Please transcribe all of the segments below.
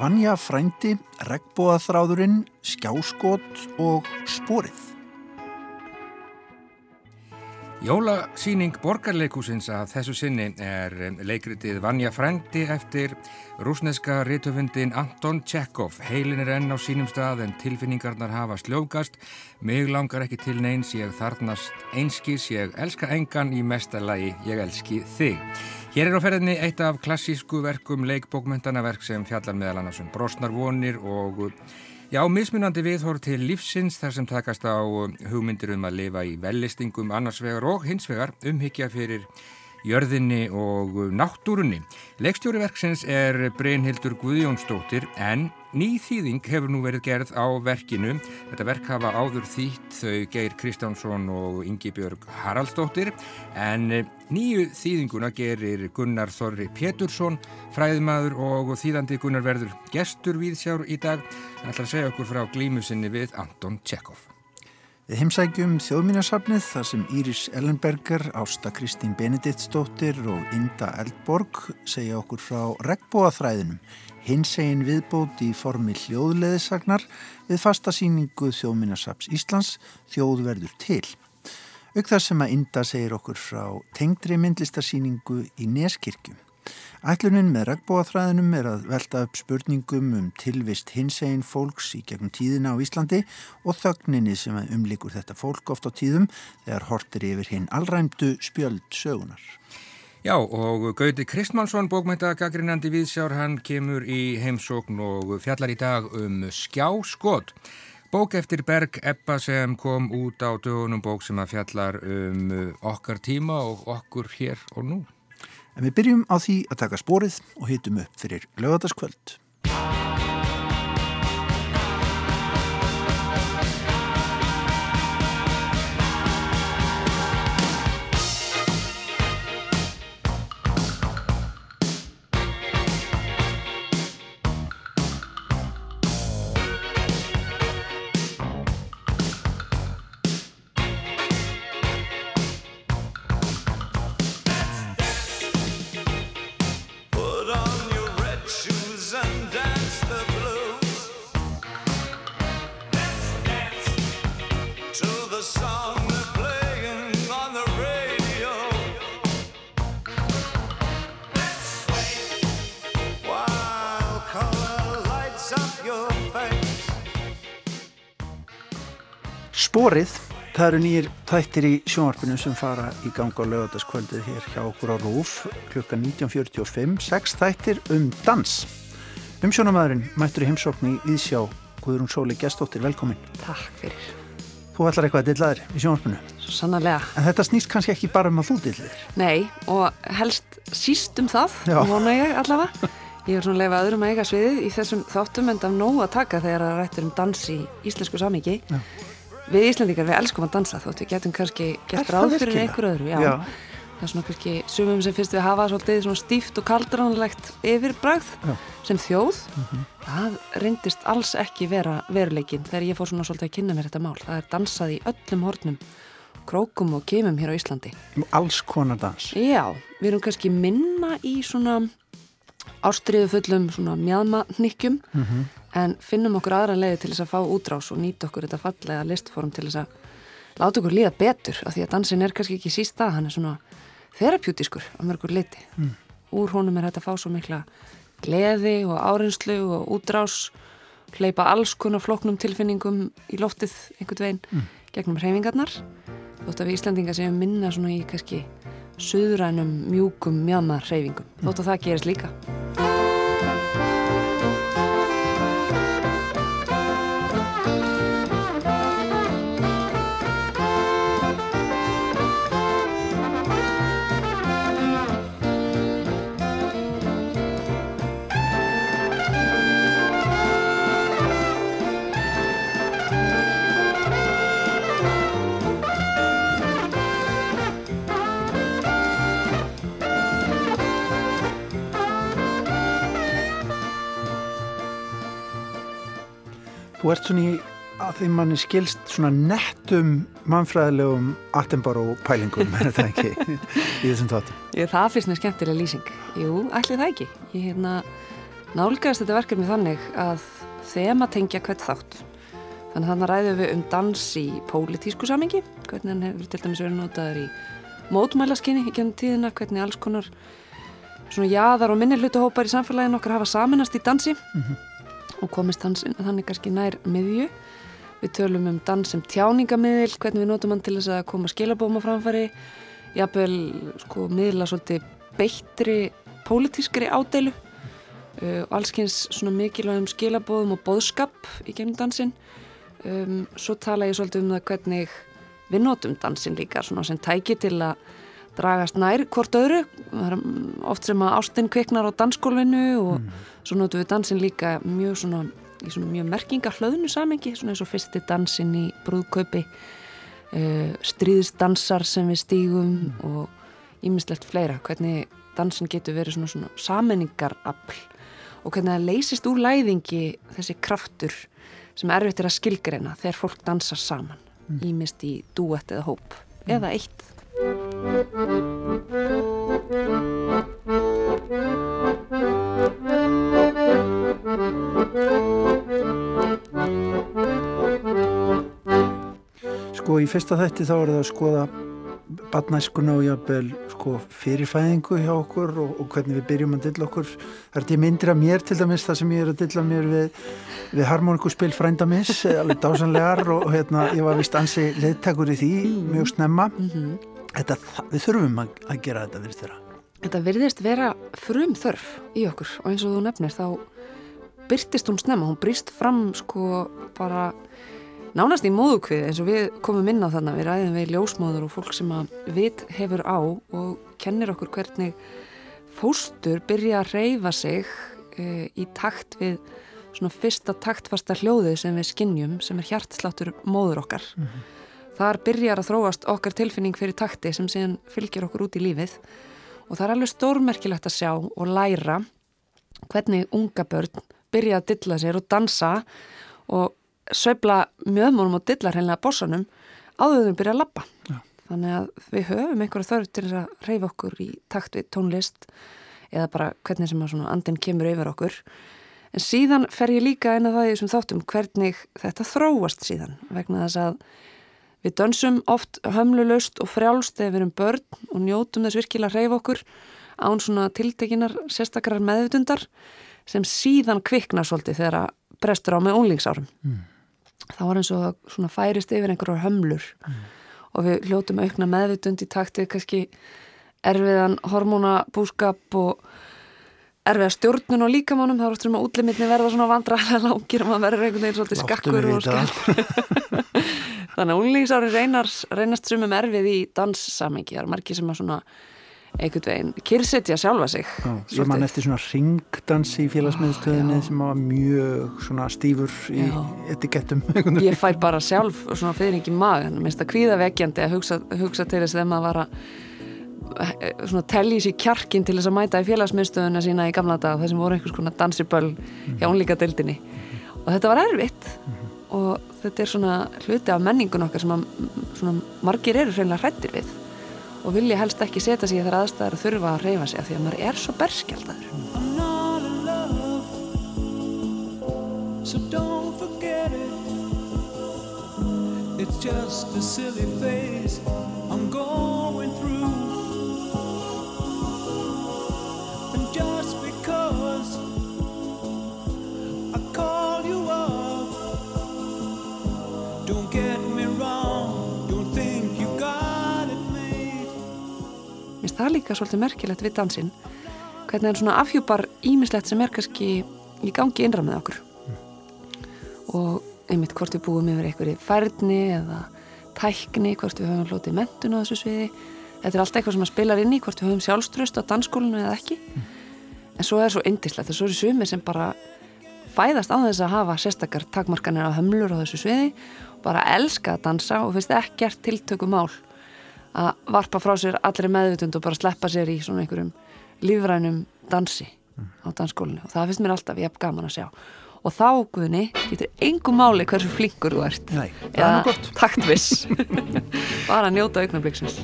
Vanja frændi, regnbóðaþráðurinn, skjáskot og sporið. Jólasýning borgarleikusins að þessu sinni er leikritið Vanja Frændi eftir rúsneska rítöfundin Anton Tjekov. Heilin er enn á sínum stað en tilfinningarnar hafa sljókast. Mig langar ekki til neins, ég þarnast einskis, ég elska engan í mestalagi, ég elski þig. Hér er á ferðinni eitt af klassísku verkum leikbókmyndana verk sem fjallar meðal annars um brosnarvonir og Já, mismunandi viðhór til lífsins þar sem takast á hugmyndir um að lifa í vellistingum annars vegar og hins vegar umhyggja fyrir jörðinni og náttúrunni. Leikstjóriverksins er Brynhildur Guðjónsdóttir en ný þýðing hefur nú verið gerð á verkinu. Þetta verk hafa áður þýtt þau Geir Kristjánsson og Ingi Björg Haraldsdóttir en nýju þýðinguna gerir Gunnar Þorri Pétursson, fræðmaður og þýðandi Gunnar verður gestur viðsjár í dag. Það ætlar að segja okkur frá glímusinni við Anton Tjekov. Við heimsækjum þjóðmínasafnið þar sem Íris Ellenberger, Ásta Kristín Benediktsdóttir og Inda Eldborg segja okkur frá regnbóaþræðinum, hins egin viðbót í formi hljóðleðisagnar við fasta síningu þjóðmínasafs Íslands þjóðverður til. Þar sem að Inda segir okkur frá tengdri myndlistarsíningu í Neskirkjum. Ætlunin með regnbóaþræðinum er að velta upp spurningum um tilvist hinsegin fólks í gegnum tíðina á Íslandi og þögninni sem umlikur þetta fólk oft á tíðum þegar hortir yfir hinn allræmdu spjöld sögunar. Já og Gauti Kristmannsson, bókmæntagagrinandi viðsjár, hann kemur í heimsókn og fjallar í dag um skjáskot. Bók eftir Berg Ebba sem kom út á dögunum bók sem að fjallar um okkar tíma og okkur hér og nú. En við byrjum á því að taka spórið og hitum upp fyrir lögadaskvöld. Sporið, það eru nýjir tættir í sjónvarpinu sem fara í ganga á lögataskvöldið hér hjá okkur á Rúf klukka 19.45, sex tættir um dans. Umsjónamæðurinn mættur í heimsókn í Íðsjá Guðrún Sóli Gestóttir, velkomin. Takk fyrir. Þú ætlar eitthvað að dillaðir í sjónvarpinu. Svo sannarlega. En þetta snýst kannski ekki bara um að þú dillir. Nei, og helst síst um það, vona ég allavega. Ég er svona leifað öðrum að eiga sviðið í þessum þáttum en af nóg að taka þegar það rættur um dans í íslensku samíki. Já. Við Íslandingar, við elskum að dansa þótt við getum kannski gert það ráð fyrir virkilega? einhver öðru. Já. Já. Það er svona kannski sumum sem finnst við hafa svolítið svona stíft og kaldránlegt yfirbræð sem þjóð. Það reyndist alls ekki vera veruleikin þegar ég fór svona svolítið að kynna mér þetta mál. Það er dansað í öllum hornum, krókum og kemum hér á Íslandi. Alls konar dans. Já, við erum kannski minna í svona ástriðu fullum svona mjadmannikkjum en finnum okkur aðra leiði til þess að fá útrás og nýta okkur þetta fallega listform til þess að láta okkur líða betur af því að dansin er kannski ekki síst það, hann er svona þerapjútiskur á mörgur leiti. Úr honum er þetta að fá svo mikla gleði og árinslu og útrás hleypa alls konar flóknum tilfinningum í loftið einhvern veginn gegnum hreyfingarnar þótt að við Íslandinga séum minna svona í kannski suðrænum mjúkum mjama hreyfingum. Þótt að það gerist líka Þú ert svona í að því manni skilst svona nettum mannfræðilegum Attenborough pælingum er þetta ekki í þessum tóttum? Það finnst mér skemmtilega lýsing. Jú, ætli það ekki. Ég hérna nálgæðast þetta verkefni þannig að þema tengja hvert þátt. Þannig þannig ræðum við um dans í pólitísku samingi, hvernig hann hefur til dæmis verið notaður í mótmælaskinni í gennum tíðina, hvernig alls konar svona jaðar og minnilhutahópar í samfélaginu okkar hafa saminast í dansi mm -hmm. Og komist dansin, þannig kannski nær miðju. Við tölum um dans sem tjáningamiðil, hvernig við notum hann til þess að koma skilabóma framfæri, jafnvel sko miðla svolítið beittri pólitískri ádeilu uh, og allskyns svona mikilvægum skilabóðum og bóðskap í gennum dansin. Um, svo tala ég svolítið um það hvernig við notum dansin líka svona sem tæki til að dragast nær hvort öðru oft sem að ástinn kviknar á dansskólinu og mm. Svo notum við dansin líka mjög svona í svona mjög merkinga hlöðnu samengi svona eins og fyrsti dansin í brúðkaupi uh, stríðsdansar sem við stígum mm. og ímislegt fleira hvernig dansin getur verið svona, svona sammenningarafl og hvernig það leysist úr læðingi þessi kraftur sem er erfitt er að skilgreina þegar fólk dansar saman ímist í dúett eða hóp mm. eða eitt Sko í fyrsta þætti þá er það að skoða badnæskuna og jábel sko, fyrirfæðingu hjá okkur og, og hvernig við byrjum að dilla okkur. Það er því myndir af mér til dæmis það sem ég er að dilla mér við, við harmoníkuspil frændamis, alveg dásanlegar og, og hérna, ég var vist ansi leðtakur í því, mjög snemma. Þetta, við þurfum að, að gera þetta virðist þeirra Þetta virðist vera frum þörf í okkur og eins og þú nefnir þá byrtist hún snemma, hún brýst fram sko bara nánast í móðukvið eins og við komum inn á þannig við ræðum við ljósmóður og fólk sem að vit hefur á og kennir okkur hvernig fóstur byrja að reyfa sig e, í takt við svona fyrsta taktfasta hljóði sem við skinnjum sem er hjartsláttur móður okkar. Mm -hmm. þar byrjar að þróast okkar tilfinning fyrir takti sem síðan fylgir okkur út í lífið. Og það er alveg stórmerkilegt að sjá og læra hvernig unga börn byrja að dilla sér og dansa og söibla mjöðmónum og dillar heimlega bossanum áður þau byrja að lappa þannig að við höfum einhverja þörf til að reyfa okkur í takt við tónlist eða bara hvernig sem að andin kemur yfir okkur. En síðan fer ég líka eina það í þessum þáttum hvernig þetta þróast síðan vegna þess að við dönsum oft hömluleust og frjálst þegar við erum börn og njótum þess virkilega að reyfa okkur án svona tiltekinar sérstakrar meðvutundar sem síðan kvikna svolítið þegar að brestur á með unglingsárum. Mm. Þá var eins og svona færist yfir einhverjar hömlur. Mm. og við hljótum aukna meðvitund í taktið kannski erfiðan hormónabúskap og erfiða stjórnun og líkamánum þá er oftur um að útlimitni verða svona vandrarlega langir og maður verður einhvern veginn svolítið skakkur og skemmt þannig að unglingsári reynast sumum erfið í danssamengi það er margi sem að svona einhvern veginn kyrsetja sjálfa sig. Já, Ég man eftir svona ringdans í félagsmiðstöðinni sem var mjög svona stífur í etikettum. Ég fær bara sjálf svona fyrir ekki magan, minnst að kvíða vekkjandi að hugsa, hugsa til þess þegar maður var að eh, svona telli sér kjarkin til þess að mæta í félagsmiðstöðina sína í gamla dag þar sem voru einhvers konar dansiböll hjá unlíka mhm. deildinni og þetta var erfitt. -hmm. og þetta er svona hluti af menningun okkar sem að svona margir eru hreinlega hrættir við og vilja helst ekki setja sig í þar aðstæðar að þurfa að reyfa sig af því að maður er svo berskjaldar So It's just a silly phase I'm going það líka svolítið merkilegt við dansinn hvernig hann svona afhjúpar ímislegt sem er kannski í gangi innra með okkur mm. og einmitt hvort við búum yfir einhverju færni eða tækni, hvort við höfum hlutið mentun á þessu sviði þetta er allt eitthvað sem að spilar inn í hvort við höfum sjálfströst á dansskólinu eða ekki mm. en svo er svo indislegt að svo eru sumir sem bara fæðast á þess að hafa sérstakar takmarkanir á hömlur á þessu sviði og bara elska að dansa og finnst ekkert tiltöku mál að varpa frá sér allri meðvitund og bara sleppa sér í svona einhverjum lífrænum dansi á dansskólinu og það finnst mér alltaf hef gaman að sjá. Og þá, Guðni, getur engum máli hversu flinkur þú ert. Nei, það er nú gott. taktviss. Bara njóta augnabliksins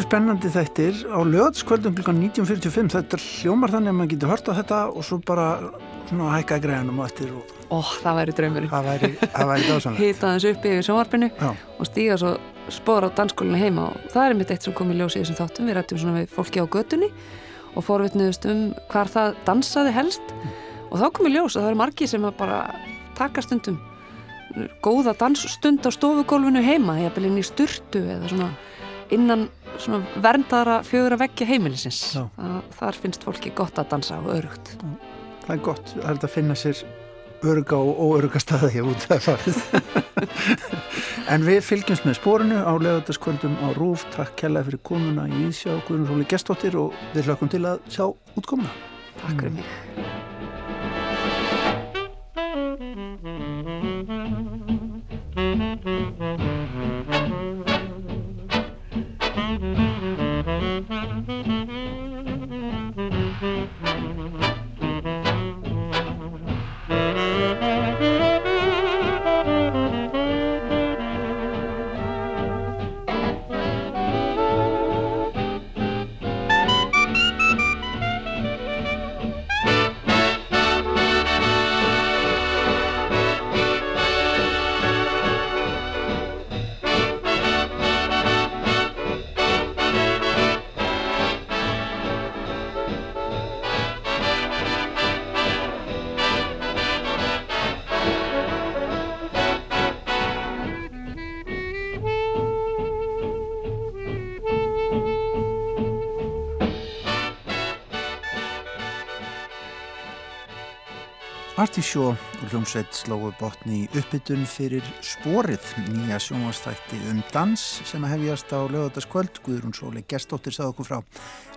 eru spennandi þættir á löðskvöldum kl. 19.45 þetta hljómar þannig að maður getur hört á þetta og svo bara svona hækka í græðanum og eftir og Ó, það væri draumurinn. Það væri, það væri dásanlega Hita þess upp yfir sjónvarpinu og stíga svo spór á dansskólinu heima og það er mitt eitt sem kom í ljós í þessum þáttum. Við rættum svona við fólki á götunni og fórvitnuðust um hvar það dansaði helst. Og þá kom í ljós að það eru margi sem bara taka stundum góða dansstund á stofugólfinu heima eða inn í sturtu eða svona innan verndara fjögur að veggja heimilisins. Já. það, þar finnst fólki gott að dansa og örugt Það er gott, það er þetta að finna sér öruga og óöruga staði út það farið. En við fylgjumst með spórinu á lögataskvöldum á Rúf Takk kærlega fyrir komuna í Íðsjá Guðrún Róli Gestóttir og við hlökkum til að sjá útkomuna. Takk fyrir mig Artísjó og hljómsveit slóu botni í uppbytun fyrir Sporið, nýja sjónvastætti um dans sem að hefjast á lögataskvöld. Guðrún Sóli Gerstóttir sagði okkur frá.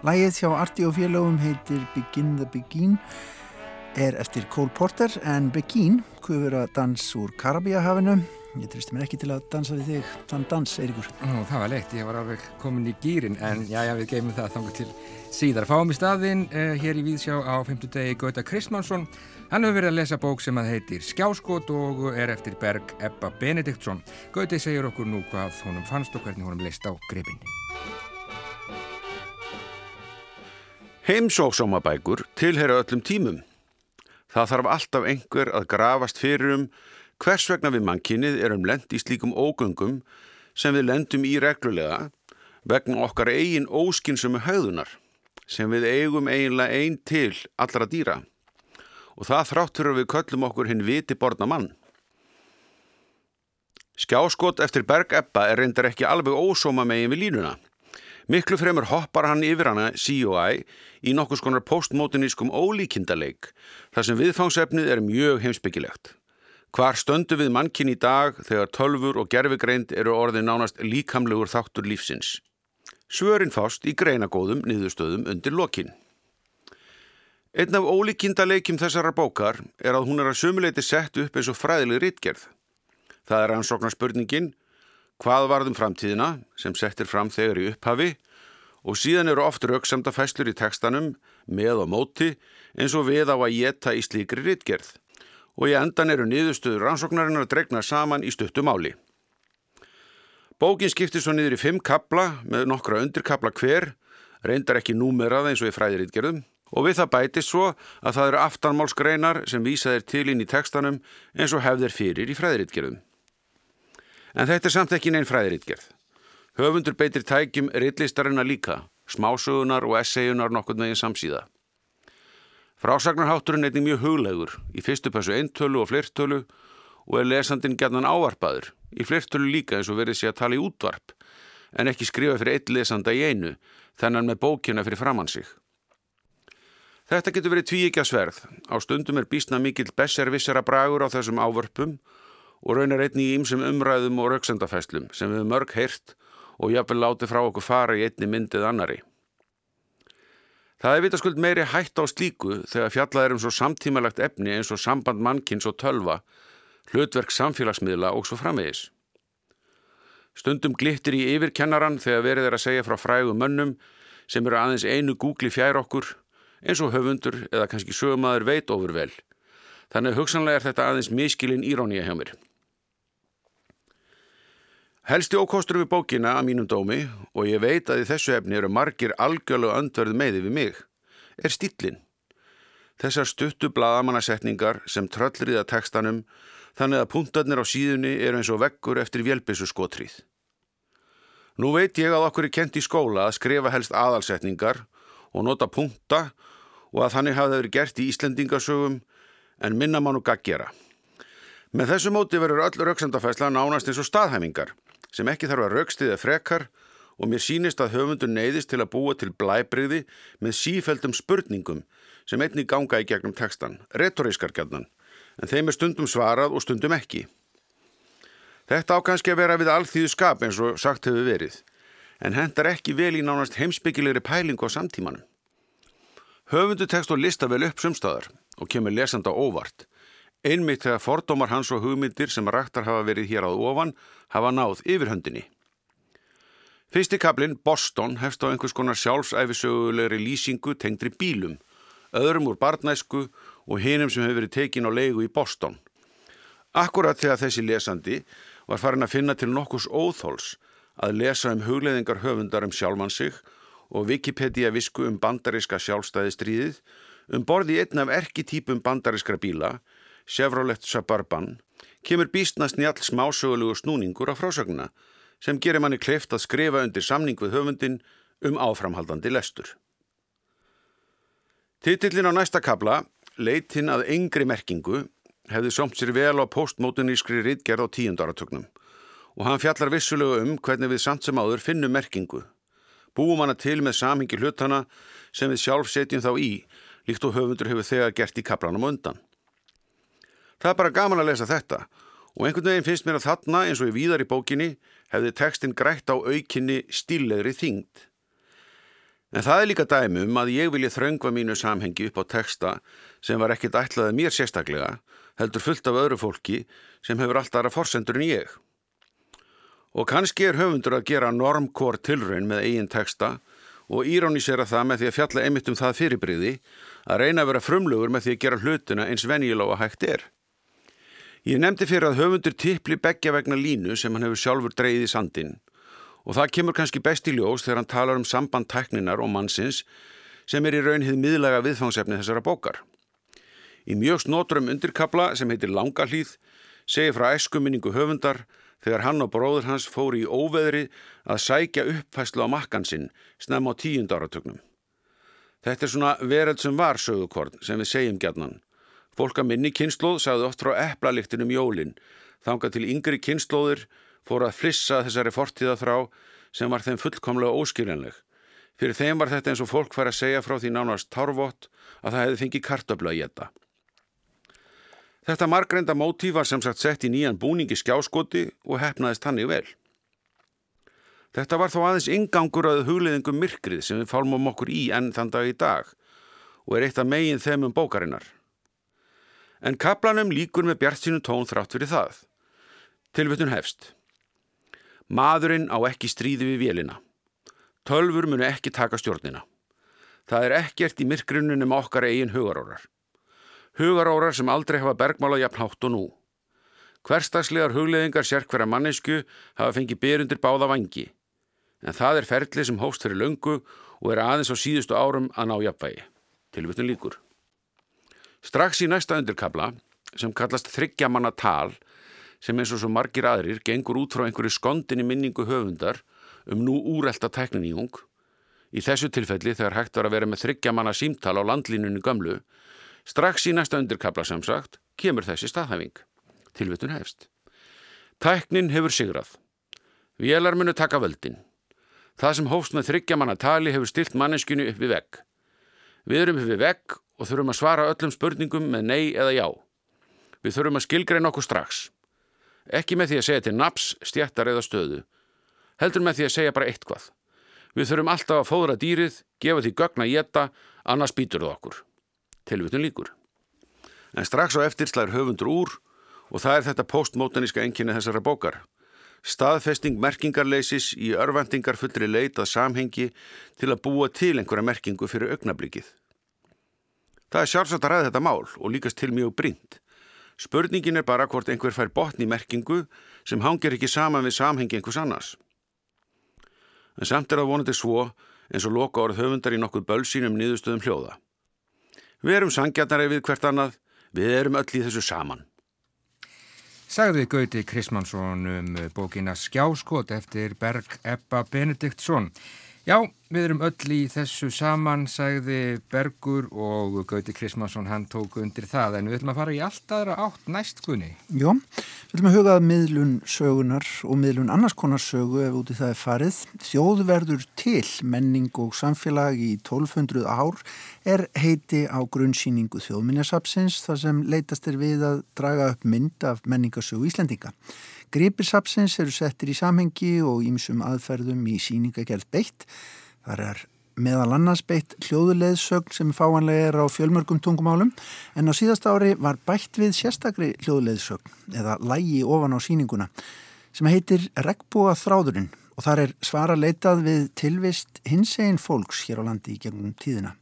Lægið hjá Arti og félögum heitir Begin the Begin, er eftir Cole Porter en Begin, kufur að dans úr Karabíahafinu. Ég tristi mér ekki til að dansa við þig, þann dans, Eiríkur. Ó, það var leitt, ég var alveg komin í gýrin en já, já, við geymum það þangar til síðar. Fáum í staðinn uh, hér í Víðsjá á 5. degi Gauta Kristmannsson. Hann hefur verið að lesa bók sem að heitir Skjáskot og er eftir Berg Ebba Benediktsson. Gauti segir okkur nú hvað honum fannst og hvernig honum leist á gripin. Heimsóksómabækur tilheyra öllum tímum. Það þarf alltaf einhver að grafast fyrir um hvers vegna við mannkinnið erum lend í slíkum ógöngum sem við lendum í reglulega vegna okkar eigin óskynsömu höðunar sem við eigum eiginlega ein til allra dýra og það þráttur að við köllum okkur hinn viti borna mann. Skjáskot eftir Berg Ebba er reyndar ekki alveg ósóma megin við línuna. Miklu fremur hoppar hann yfir hana COI í nokkus konar postmodernískum ólíkindaleik þar sem viðfangsefnið er mjög heimsbyggilegt. Hvar stöndu við mannkinn í dag þegar tölfur og gerfigreind eru orðið nánast líkamlegur þáttur lífsins? Svörin fást í greinagóðum niðurstöðum undir lokin. Einn af ólíkindaleikjum þessarar bókar er að hún er að sömuleiti sett upp eins og fræðileg ritgerð. Það er ansóknar spurningin hvað varðum framtíðina sem settir fram þegar í upphafi og síðan eru oft rauksamda fæslur í tekstanum með og móti eins og við á að geta í slíkri ritgerð og í endan eru niðurstöður rannsóknarinnar dregna saman í stuttu máli. Bókin skiptir svo niður í fimm kapla með nokkra undirkapla hver, reyndar ekki númerað eins og í fræðiritgerðum og við það bætist svo að það eru aftanmálsgreinar sem vísaðir til inn í tekstanum eins og hefðir fyrir í fræðiritgerðum. En þetta er samt ekki neinn fræðiritgerð. Höfundur beitir tækjum ritlistarina líka, smásögunar og essayunar nokkurn veginn samsíða. Frásagnarhátturinn er mjög huglegur, í fyrstu passu eintölu og flertölu og er lesandin gerðan ávarpaður, í flertölu líka eins og verið sé að tala í útvarp, en ekki skrifa fyrir eitt lesanda í einu, þennan með bókina fyrir framann sig. Þetta getur verið tvíikja sverð, á stundum er bísna mikill besservissera bragur á þessum ávörpum og raunar einni í ýmsum umræðum og rauksendafæslum sem við mörg heyrt og jafnvel láti frá okkur fara í einni myndið annari. Það er vitaskuld meiri hætt á slíku þegar fjallað er um svo samtímalagt efni eins og samband mannkins og tölva, hlutverk samfélagsmiðla og svo framvegis. Stundum glittir í yfirkennaran þegar verið er að segja frá frægum mönnum sem eru aðeins einu gúgli fjær okkur eins og höfundur eða kannski sögumæður veit ofur vel. Þannig hugsanlega er þetta aðeins miskilinn írónía hjá mér. Helsti ókostur við bókina að mínum dómi og ég veit að í þessu efni eru margir algjörlega öndverð meði við mig, er stílinn. Þessar stuttu bladamannasetningar sem tröllriða tekstanum þannig að punktarnir á síðunni eru eins og vekkur eftir vjelbissu skotrið. Nú veit ég að okkur er kent í skóla að skrifa helst aðalsetningar og nota punkta og að þannig það verið gert í Íslendingasögum en minna má nú gaggjera. Með þessu móti verður öll rauksandafæsla nánast eins og staðhæmingar sem ekki þarf að raukstiðja frekar og mér sínist að höfundur neyðist til að búa til blæbriði með sífældum spurningum sem einni ganga í gegnum textan, retorískar gætnan, en þeim er stundum svarað og stundum ekki. Þetta á kannski að vera við allþýðu skap eins og sagt hefur verið, en hendar ekki vel í nánast heimsbyggilegri pælingu á samtímanum. Höfundu tekst og lista vel upp sumstaðar og kemur lesanda óvart. Einmitt þegar fordómar hans og hugmyndir sem rættar hafa verið hér áð ofan hafa náð yfirhöndinni. Fyrsti kaplinn, Boston, hefst á einhvers konar sjálfsæfisögulegri lýsingu tengdri bílum, öðrum úr barnæsku og hinum sem hefur verið tekin á leigu í Boston. Akkurat þegar þessi lesandi var farin að finna til nokkus óþóls að lesa um hugleðingar höfundar um sjálfmann sig og Wikipedia visku um bandaríska sjálfstæðistríðið um borði einn af erkitýpum bandarískra bíla, Chevrolet Suburban, kemur býstnast njall smásögulegu snúningur á frásögnuna sem gerir manni kleift að skrifa undir samning við höfundin um áframhaldandi lestur. Titillin á næsta kabla, Leitin að yngri merkingu, hefði somt sér vel á postmodernískri rittgerð á tíundaratögnum og hann fjallar vissulegu um hvernig við samt sem áður finnum merkingu búum hana til með samhengi hlutana sem við sjálf setjum þá í, líkt og höfundur hefur þegar gert í kaplanum undan. Það er bara gaman að lesa þetta og einhvern veginn finnst mér að þarna eins og í víðar í bókinni hefði tekstin grætt á aukinni stílegri þingd. En það er líka dæmi um að ég vilja þröngva mínu samhengi upp á teksta sem var ekkit ætlaðið mér sérstaklega, heldur fullt af öðru fólki sem hefur alltaf aðra forsendur en ég. Og kannski er höfundur að gera normkór tilraun með eigin texta og írónisera það með því að fjalla einmitt um það fyrirbriði að reyna að vera frumlugur með því að gera hlutina eins venjulega hægt er. Ég nefndi fyrir að höfundur tippli begja vegna línu sem hann hefur sjálfur dreyið í sandin og það kemur kannski best í ljós þegar hann talar um samband tekninar og mannsins sem er í raun hið miðlega viðfangsefni þessara bókar. Í mjög snótrum undirkabla sem heitir Langalíð segir frá eskuminningu höfundar þegar hann og bróður hans fóri í óveðri að sækja uppfæslu á makkan sinn snem á tíund áratögnum. Þetta er svona vereld sem var sögukorn sem við segjum gætnan. Fólk að minni kynnslóð sagði oft frá eplaliktinum jólinn, þangað til yngri kynnslóðir fóru að flissa þessari fortíða þrá sem var þeim fullkomlega óskiljanleg. Fyrir þeim var þetta eins og fólk fær að segja frá því nánast tárvott að það hefði fengið kartabla í þetta. Þetta margreinda mótíf var sem sagt sett í nýjan búningi skjáskoti og hefnaðist hannig vel. Þetta var þó aðeins ingangur að hugleðingum myrkrið sem við fálmum okkur í enn þann dag í dag og er eitt af megin þeim um bókarinnar. En kaplanum líkur með bjart sínu tón þrátt fyrir það. Tilvötun hefst. Maðurinn á ekki stríði við vélina. Tölfur munu ekki taka stjórnina. Það er ekkert í myrkrinnunum okkar eigin hugarórar hugarórar sem aldrei hafa bergmála jafn hátt og nú. Hverstagslegar hugleðingar sér hverja mannesku hafa fengið byrjundir báða vangi, en það er ferli sem hóst fyrir löngu og er aðeins á síðustu árum að ná jafnvægi. Tilvitun líkur. Strax í næsta undirkabla, sem kallast þryggjamanna tal, sem eins og svo margir aðrir gengur út frá einhverju skondinni minningu höfundar um nú úrelta tækninýjung, í þessu tilfelli þegar hægt var að vera með þryggjamanna símtal á landlínunni gömlu, Strax í næsta undirkabla sem sagt kemur þessi staðhæfing. Tilvitun hefst. Tæknin hefur sigrað. Vélar munu taka völdin. Það sem hófst með þryggjamanna tali hefur stilt manneskinu upp við vegg. Við erum upp við vegg og þurfum að svara öllum spurningum með nei eða já. Við þurfum að skilgreina okkur strax. Ekki með því að segja til naps, stjættar eða stöðu. Heldur með því að segja bara eitthvað. Við þurfum alltaf að fóðra dýrið, gefa því gögn að geta, annars býtur það okkur. Tilvitun líkur. En strax á eftir slæðir höfundur úr og það er þetta postmótaníska enginni þessara bókar. Staðfesting merkingarleisis í örvendingar fullri leitað samhengi til að búa til einhverja merkingu fyrir augnablíkið. Það er sjálfsagt að ræða þetta mál og líkast til mjög brínt. Spurningin er bara hvort einhver fær botni merkingu sem hangir ekki saman við samhengi einhvers annars. En samt er það vonandi svo eins og loka orð höfundar í nokkuð bölsínum nýðustöðum hljóða. Við erum sangjarnari við hvert annað, við erum öll í þessu saman sagði Gauti Krismansson um bókina Skjáskot eftir Berg Ebba Benediktsson. Já, við erum öll í þessu saman, sagði Bergur og Gauti Krismansson, hann tók undir það, en við ætlum að fara í allt aðra átt næst, Gunni. Jó, við ætlum að hugað miðlun sögunar og miðlun annars konar sögu ef úti það er farið. Þjóðverður til menning og samfélag í 1200 ár er heiti á grunnsýningu þjóðminjasapsins þar sem leitast er við að draga upp mynd af menningasögu Íslendinga. Gripilsapsins eru settir í samhengi og ímsum aðferðum í síningagerð beitt. Þar er meðal annars beitt hljóðuleiðsögn sem fáanlega er á fjölmörgum tungumálum en á síðast ári var bætt við sérstakri hljóðuleiðsögn eða lægi ofan á síninguna sem heitir Regbúa þráðurinn og þar er svara leitað við tilvist hins einn fólks hér á landi í gegnum tíðina.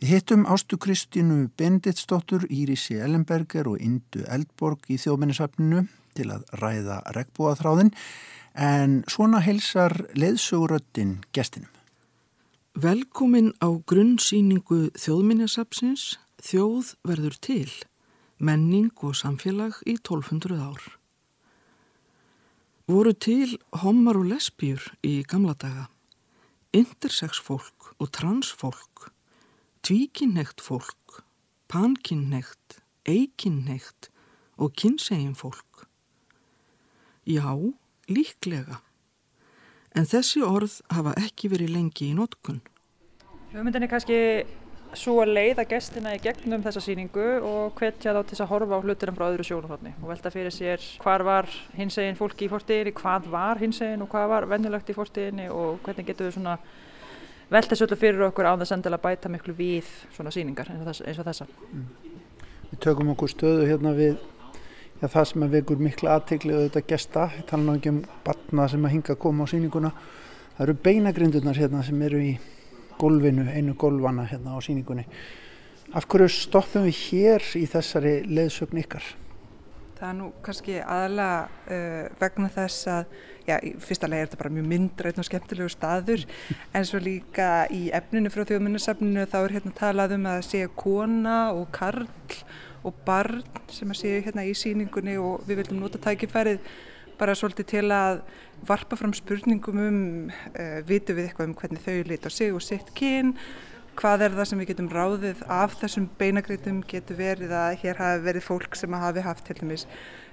Við hittum Ástu Kristínu Benditsdóttur, Írisi Ellenberger og Indu Eldborg í þjóðmennisafninu til að ræða regnbúaþráðin en svona helsar leðsöguröttin gestinum. Velkomin á grunnsýningu þjóðminjasapsins Þjóð verður til, menning og samfélag í 1200 ár. Voru til homar og lesbjur í gamla daga, intersex fólk og transfólk, tvíkinnegt fólk, pankinnegt, eikinnegt og kynsegin fólk. Já, líklega. En þessi orð hafa ekki verið lengi í notkun. Hugmyndin er kannski svo að leiða gestina í gegnum þessa síningu og hvetja þá til að horfa á hlutina frá öðru sjónufotni og velta fyrir sér hvað var hinsegin fólki í fortíðinni, hvað var hinsegin og hvað var vennulegt í fortíðinni og hvernig getur við svona velta öllu fyrir okkur á þess að bæta miklu við svona síningar eins og þessa. Mm. Við tökum okkur stöðu hérna við Já, það sem að vekur mikla aðtegli þetta gesta, ég tala náttúrulega ekki um batna sem að hinga að koma á síninguna það eru beinagrindunar hérna sem eru í golfinu, einu golfana hérna á síningunni af hverju stoppum við hér í þessari leðsögn ykkar? Það er nú kannski aðalega uh, vegna þess að já, fyrsta lega er þetta bara mjög myndrætt og skemmtilegu staður en svo líka í efninu frá þjóðmunnarsafninu þá er hérna talað um að segja kona og karl og barn sem að séu hérna í síningunni og við viljum nota tækifærið bara svolítið til að varpa fram spurningum um uh, vitu við eitthvað um hvernig þau lít á sig og sitt kyn hvað er það sem við getum ráðið af þessum beinagreitum getur verið að hér hafi verið fólk sem hafi haft til dæmis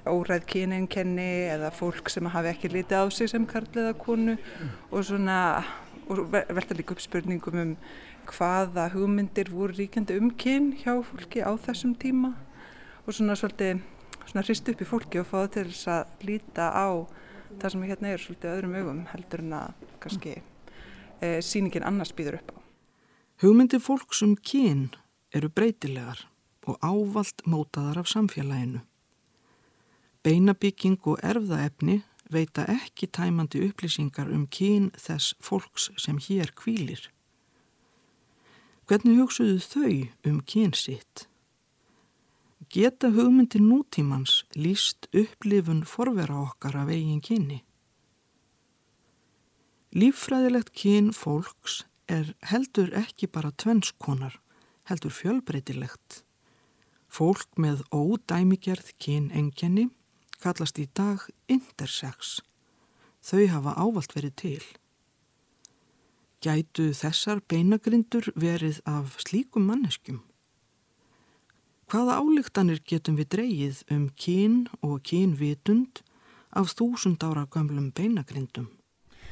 óræð kynenkenni eða fólk sem hafi ekki litið á sig sem karliða konu mm. og svona og velta líka upp spurningum um hvaða hugmyndir voru ríkjandi um kyn hjá fólki á þessum tíma og svona svolítið svona hrist upp í fólki og fáið til þess að líta á það sem hérna er svolítið öðrum augum heldur en að kannski e, síningin annars býður upp á. Hugmyndir fólks um kyn eru breytilegar og ávalt mótaðar af samfélaginu. Beinabygging og erfðaefni veita ekki tæmandi upplýsingar um kyn þess fólks sem hér kvílir. Hvernig hugsuðu þau um kynsitt? Geta hugmyndir nútímans líst upplifun forvera okkar af eigin kyni? Líffræðilegt kyn fólks er heldur ekki bara tvennskonar, heldur fjölbreytilegt. Fólk með ódæmigerð kynengjenni kallast í dag intersex. Þau hafa ávalt verið til. Gætu þessar beinagrindur verið af slíkum manneskjum? Hvaða álíktanir getum við dreyið um kyn og kynvitund af þúsund ára gamlum beinagrindum?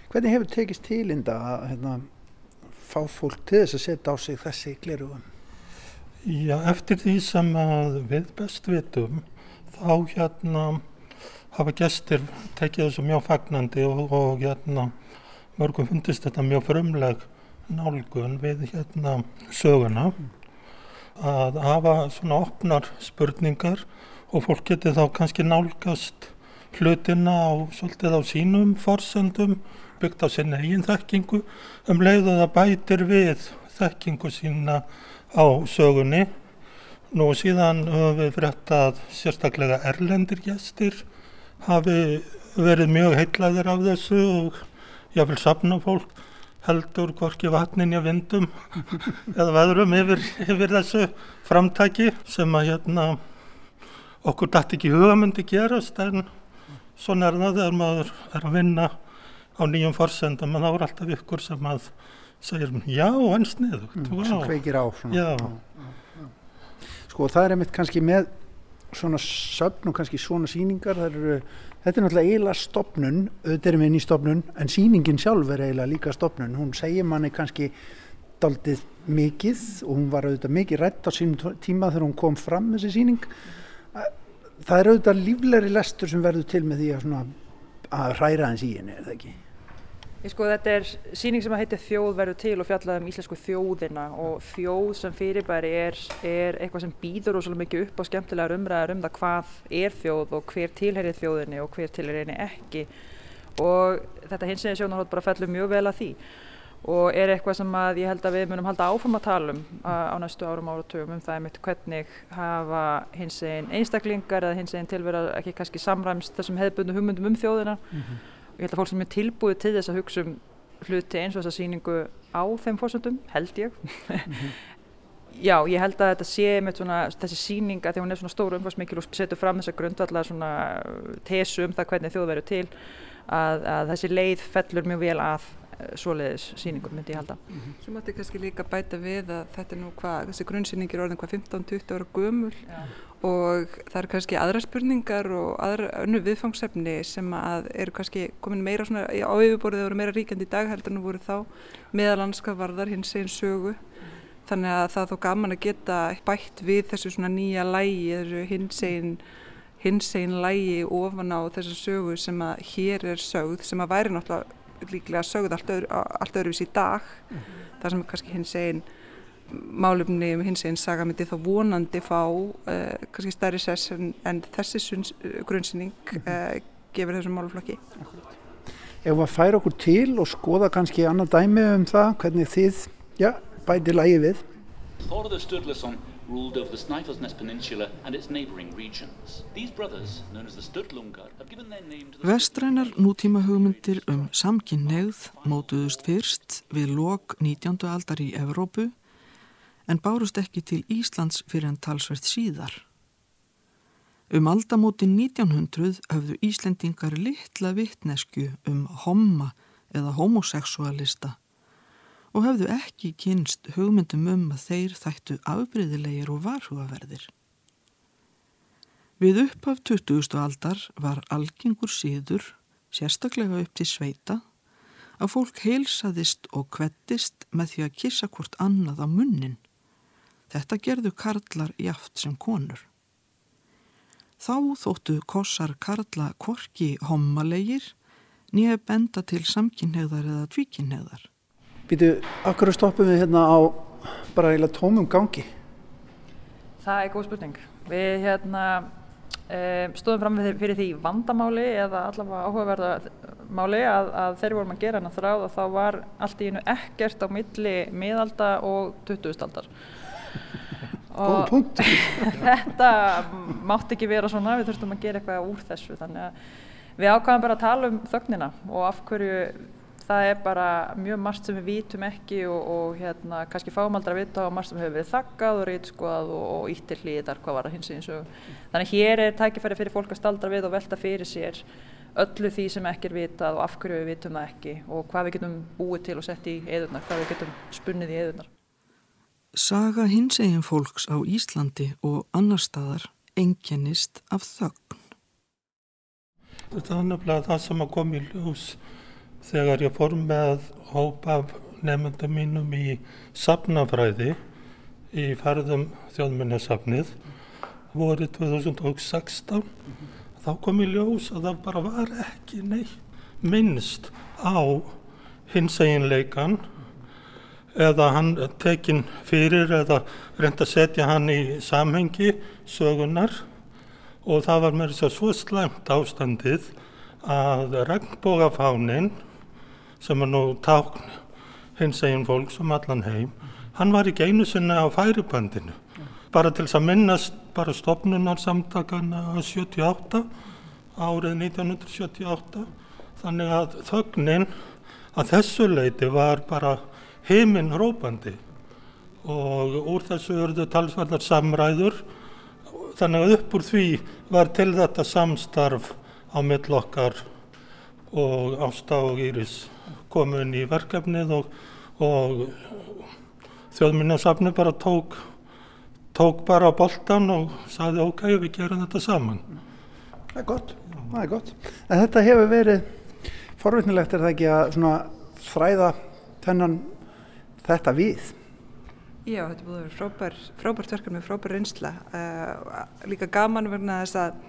Hvernig hefur tekist tílinda að hérna, fá fólk til þess að setja á sig þessi glerugum? Já, eftir því sem við best vitum þá hérna hafa gestir tekið þessu mjög fagnandi og, og hérna, mörgum fundist þetta mjög frumleg nálgun við hérna, söguna að hafa svona opnar spurningar og fólk geti þá kannski nálgast hlutina á, svolítið á sínum forsendum, byggt á sinna eigin þekkingu, um leið og það bætir við þekkingu sína á sögunni. Nú síðan höfum við frétt að sérstaklega erlendir gestir hafi verið mjög heitlaðir af þessu og ég vil sapna fólk heldur hvorki vatnin í vindum eða veðrum yfir, yfir þessu framtæki sem að hérna okkur dætt ekki hugamöndi gerast en svona er það þegar maður er að vinna á nýjum forsendum en þá er alltaf ykkur sem að segir já, ansnið mm, sem kveikir á. Já. Já, já. sko það er einmitt kannski með svona söfn og kannski svona síningar eru, þetta er náttúrulega eiginlega stopnun auðvitað erum við inn í stopnun en síningin sjálf er eiginlega líka stopnun hún segir manni kannski daldið mikið og hún var auðvitað mikið rætt á sínum tíma þegar hún kom fram þessi síning það er auðvitað líflegri lestur sem verður til með því að, að hræra hans í henni, er það ekki? Ég sko þetta er síning sem að heiti Þjóð verður til og fjallað um íslensku þjóðina og þjóð sem fyrirbæri er, er eitthvað sem býður ósala mikið upp á skemmtilegar umræðar um það hvað er þjóð og hver tilherið þjóðinni og hver tilherið henni ekki. Og þetta hins vegar sjónarhótt bara fellur mjög vel að því. Og er eitthvað sem að ég held að við munum halda áfram að tala um á næstu árum áratugum um það einmitt hvernig hafa hins einn einstaklingar eða hins einn tilverað ekki kannski samræmst þessum hefðbundu hugmyndum um þjóðina. Mm -hmm ég held að fólk sem er tilbúið til þess að hugsa um hluti eins og þessa síningu á þeim fórsöndum, held ég mm -hmm. já, ég held að þetta sé með svona, þessi síning að því hún er svona stóru umfarsmikil og setur fram þessa grundvallar svona tesu um það hvernig þjóð verður til að, að þessi leið fellur mjög vel að svoleiðis síningum myndi ég halda. Mm -hmm. Svo mátti kannski líka bæta við að þetta er nú hvað, þessi grunnsýning er orðin hvað 15-20 ára gömul Já. og það eru kannski aðra spurningar og aðra önnu viðfangsefni sem að eru kannski komin meira svona á yfirborðið eru meira ríkjandi í dag heldur en voru þá meðalanska varðar hins einn sögu. Þannig að það er þó gaman að geta bætt við þessu svona nýja lægi þessu hins einn hins einn lægi ofan á þessu sögu sem að hér er sögð sem að væri náttúrulega líklega sögð allt, öðru, allt öðruvis í dag. Mm -hmm. það sem er kannski hins einn málumni um hins einn saga myndi þá vonandi fá uh, kannski stærri sess en, en þessi uh, grunnsinning uh, gefur þessum máluflokki Ef við færum okkur til og skoða kannski annað dæmi um það hvernig þið já, bæti lægi við? Þorður Sturluson ruled over the Snæfellsnes Peninsula and its neighbouring regions. These brothers, known as the Sturlungar, have given their name to the... Vestrænar nútíma hugmyndir um samkynneigð mótuðust fyrst við lok 19. aldar í Evrópu en bárust ekki til Íslands fyrir en talsvert síðar. Um aldamótin 1900 höfðu Íslendingar litla vittnesku um homma eða homoseksualista og höfðu ekki kynst hugmyndum um að þeir þættu afbreyðilegir og varhugaverðir. Við upphaf 20. aldar var algengur síður, sérstaklega upp til sveita, að fólk heilsaðist og kvettist með því að kissa hvort annað á munnin. Þetta gerðu karlar jaft sem konur. Þá þóttu kossar karla korki hommalegir nýja benda til samkynneigðar eða tvíkynneigðar. Býtu, akkur stoppum við hérna á bara eila tómum gangi? Það er góð spurning. Við hérna um, stóðum fram fyrir því vandamáli eða allavega áhugaverða máli að, að þeir vorum að gera hana þráð og þá var allt í einu ekkert á milli miðalda og 20. aldar og þetta mátt ekki vera svona við þurftum að gera eitthvað úr þessu þannig að við ákvæðum bara að tala um þögnina og af hverju það er bara mjög margt sem við vítum ekki og, og hérna kannski fáum aldrei að vita og margt sem hefur verið þakkað og reytskoðað og, og íttir hlýðar hvað var að hins eins og þannig hér er tækifæri fyrir fólk að staldra við og velta fyrir sér öllu því sem ekki er vitað og af hverju við vitum það ekki og hvað við getum búið til og sett í eðurnar, hvað við getum spunnið í eðurnar. Saga hins eginn fólks á Íslandi og annar staðar engjennist af þögn. Þetta er nefnilega það sem að kom í ljós þegar ég fór með hóp af nefndum mínum í sapnafræði í ferðum þjóðminnesafnið voru 2016. þá kom í ljós að það bara var ekki neitt minnst á hins eginleikan eða hann tekinn fyrir eða reynda að setja hann í samhengi sögunar og það var að svo slæmt ástandið að regnbógafánin sem er nú tákn hins egin fólk sem allan heim hann var ekki einu sinna á færibandinu bara til þess að minnast bara stopnunarsamtakana 78 árið 1978 þannig að þögnin að þessu leiti var bara heiminn rópandi og úr þessu verður talsverðar samræður. Þannig að upp úr því var til þetta samstarf á millokkar og Ásta og Íris komin í verkefnið og, og þjóðminnarsafni bara tók tók bara boltan og saði ok, við gerum þetta saman. Það er gott, það er gott. En þetta hefur verið forvittnilegt er það ekki að þræða þennan þetta við? Já, þetta búin að vera frábær, frábært verkefni, frábær reynsla. Uh, líka gaman verna þess að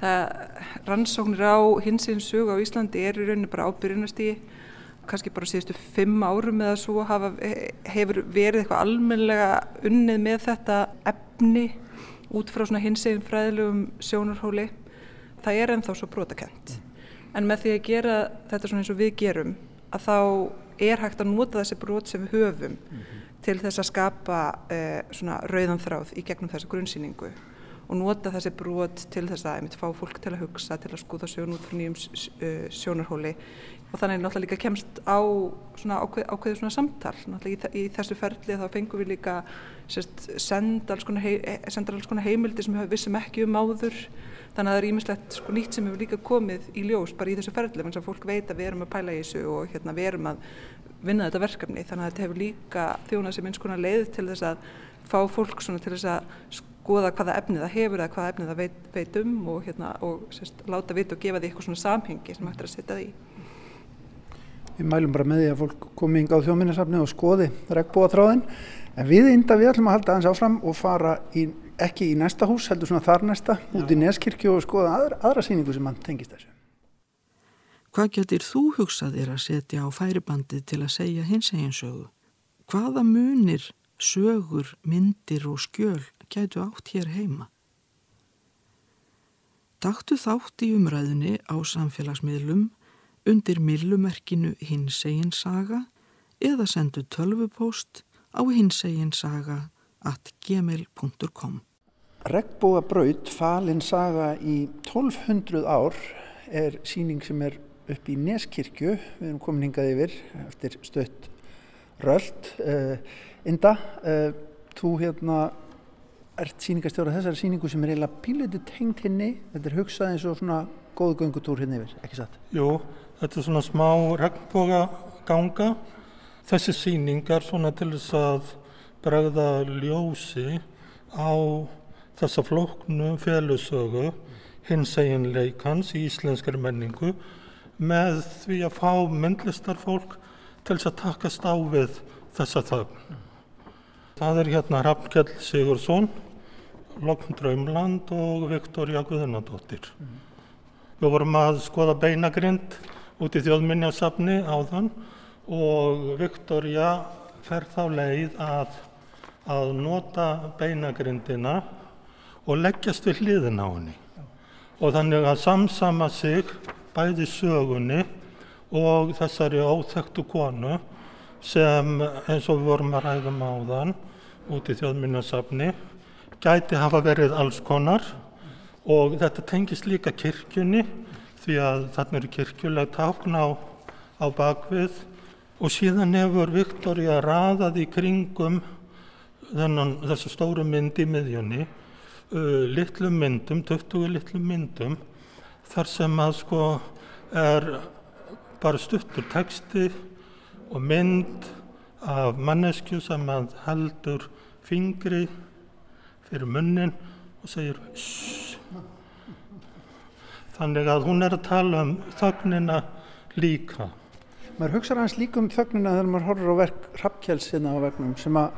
það rannsóknir á hinsins sög á Íslandi er í rauninu bara ábyrjunastígi kannski bara síðustu fimm árum eða svo hafa, hefur verið eitthvað almenlega unnið með þetta efni út frá svona hinsegin fræðilegum sjónarhóli það er ennþá svo brotakent en með því að gera þetta svona eins og við gerum að þá er hægt að nota þessi brot sem við höfum mm -hmm. til þess að skapa uh, svona rauðan þráð í gegnum þessa grunnsýningu og nota þessi brot til þess að einmitt fá fólk til að hugsa, til að skúða sjón út frá nýjum uh, sjónarhóli og þannig náttúrulega líka kemst á svona ákveð, ákveðu svona samtal. Náttúrulega í, í þessu ferli þá fengum við líka sérst, senda alls konar, hei, konar heimildi sem við vissum ekki um áður. Þannig að það er ímislegt sko, nýtt sem hefur líka komið í ljós bara í þessu ferðli þannig að fólk veit að við erum að pæla í þessu og hérna, við erum að vinna þetta verkefni. Þannig að þetta hefur líka þjónað sem eins konar leið til þess að fá fólk til þess að skoða hvaða efni það hefur eða hvaða efni það veit, veit um og, hérna, og sérst, láta vita og gefa því eitthvað svona samhengi sem hægt er að setja því Við mælum bara með því að fólk komi yngi á þjóminnesafni og skoði regnbúa þráðin en við ynda við ætlum að halda aðeins áfram og fara í ekki í næsta hús, heldur svona þar næsta, út í Neskirkju og skoða aðra, aðra síningu sem hann tengist þessu. Hvað getur þú hugsaðir að setja á færibandið til að segja hins egin sögu? Hvaða munir, sögur, myndir og skjöl gætu átt hér heima? Taktu þátt í umræðinni á samfélagsmiðlum undir millumerkinu hins egin saga eða sendu tölvupóst á hins egin saga at gmail.com Regbúa braut falin saga í 1200 ár er síning sem er upp í Neskirkju, við erum komin hingað yfir eftir stött röld. Uh, Inda, uh, þú hérna ert síningastjóra þessari síningu sem er eiginlega píliti tengt henni, þetta er hugsað eins og svona góðu göngutúr henni hérna yfir, ekki satt? Jú, þetta er svona smá regnboga ganga. Þessi síning er svona til þess að bregða ljósi á þessa flóknu félusögu hins eiginleikans í íslenskari menningu með því að fá myndlistarfólk til þess að takast á við þessa þögn. Það er hérna Rappkjell Sigursson, Lokn Draumland og Viktoria Guðunadóttir. Við vorum að skoða beinagrind út í þjóðminjasafni áðan og Viktoria fer þá leið að, að nota beinagrindina og leggjast við hliðin á henni. Og þannig að samsama sig bæði sögunni og þessari óþektu konu sem eins og við vorum að ræðum á þann út í þjóðminnarsafni gæti hafa verið alls konar. Og þetta tengist líka kirkjunni því að þarna eru kirkjuleg tákn á, á bakvið og síðan hefur Viktoria raðað í kringum þennan, þessu stóru mynd í miðjunni uh, litlum myndum, 20 litlum myndum þar sem að sko er bara stuttur texti og mynd af mannesku sem að heldur fingri fyrir munnin og segir shhh. Þannig að hún er að tala um þögnina líka. Maður hugsaður hans líka um þögnina þegar maður horfur á verk Rappkjælsina á verknum sem að